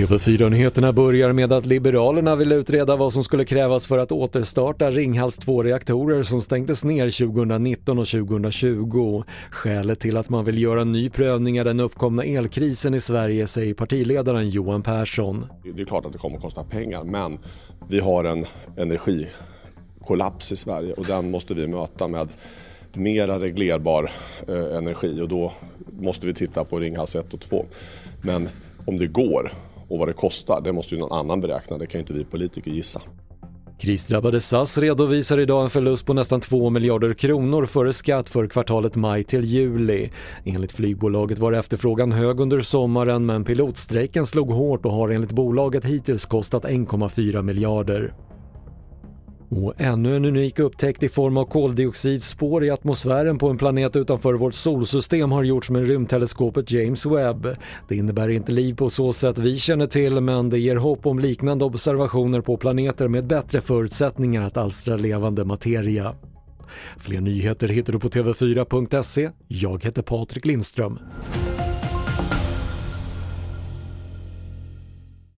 TV4-nyheterna börjar med att Liberalerna vill utreda vad som skulle krävas för att återstarta Ringhals två reaktorer som stängdes ner 2019 och 2020. Skälet till att man vill göra en ny prövning är den uppkomna elkrisen i Sverige, säger partiledaren Johan Persson. Det är klart att det kommer att kosta pengar, men vi har en energikollaps i Sverige och den måste vi möta med mera reglerbar eh, energi och då måste vi titta på Ringhals 1 och 2. Men om det går och vad det kostar, det måste ju någon annan beräkna. Det kan ju inte vi politiker gissa. Krisdrabbade SAS redovisar idag en förlust på nästan 2 miljarder kronor före skatt för kvartalet maj till juli. Enligt flygbolaget var efterfrågan hög under sommaren men pilotstrejken slog hårt och har enligt bolaget hittills kostat 1,4 miljarder. Och ännu en unik upptäckt i form av koldioxidspår i atmosfären på en planet utanför vårt solsystem har gjorts med rymdteleskopet James Webb. Det innebär inte liv på så sätt vi känner till men det ger hopp om liknande observationer på planeter med bättre förutsättningar att alstra levande materia. Fler nyheter hittar du på TV4.se. Jag heter Patrik Lindström.